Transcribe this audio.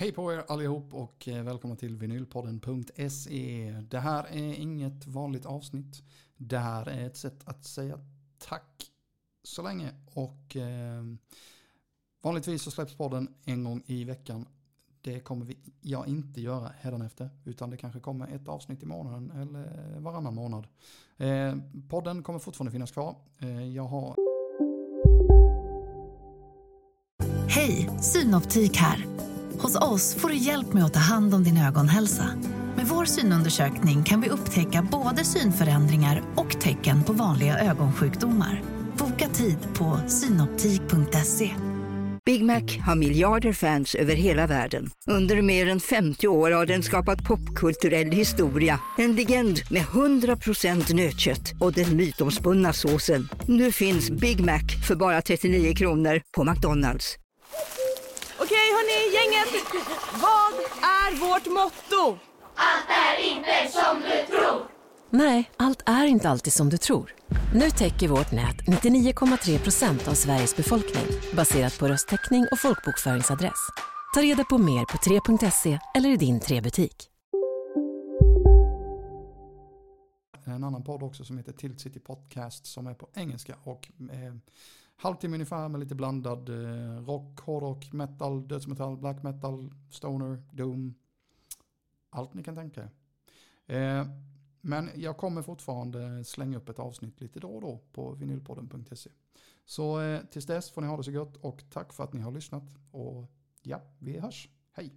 Hej på er allihop och eh, välkomna till vinylpodden.se. Det här är inget vanligt avsnitt. Det här är ett sätt att säga tack så länge och eh, vanligtvis så släpps podden en gång i veckan. Det kommer vi, jag inte göra hädanefter utan det kanske kommer ett avsnitt i månaden eller varannan månad. Eh, podden kommer fortfarande finnas kvar. Eh, jag har Hej, Synoptik här. Hos oss får du hjälp med att ta hand om din ögonhälsa. Med vår synundersökning kan vi upptäcka både synförändringar och tecken på vanliga ögonsjukdomar. Boka tid på synoptik.se. Big Mac har miljarder fans över hela världen. Under mer än 50 år har den skapat popkulturell historia. En legend med 100% nötkött och den mytomspunna såsen. Nu finns Big Mac för bara 39 kronor på McDonalds. Gänget! Vad är vårt motto? Nej, allt är inte alltid som du tror. Nu täcker vårt nät 99,3 procent av Sveriges befolkning baserat på röstteckning och folkbokföringsadress. Ta reda på mer på 3.se eller i din 3-butik. en annan podd också som heter Tilt City Podcast som är på engelska och eh, halvtimme ungefär med lite blandad eh, rock, hårdrock, metal, dödsmetall, black metal, stoner, doom. Allt ni kan tänka er. eh, Men jag kommer fortfarande slänga upp ett avsnitt lite då och då på vinylpodden.se. Så eh, tills dess får ni ha det så gott och tack för att ni har lyssnat. Och ja, vi hörs. Hej!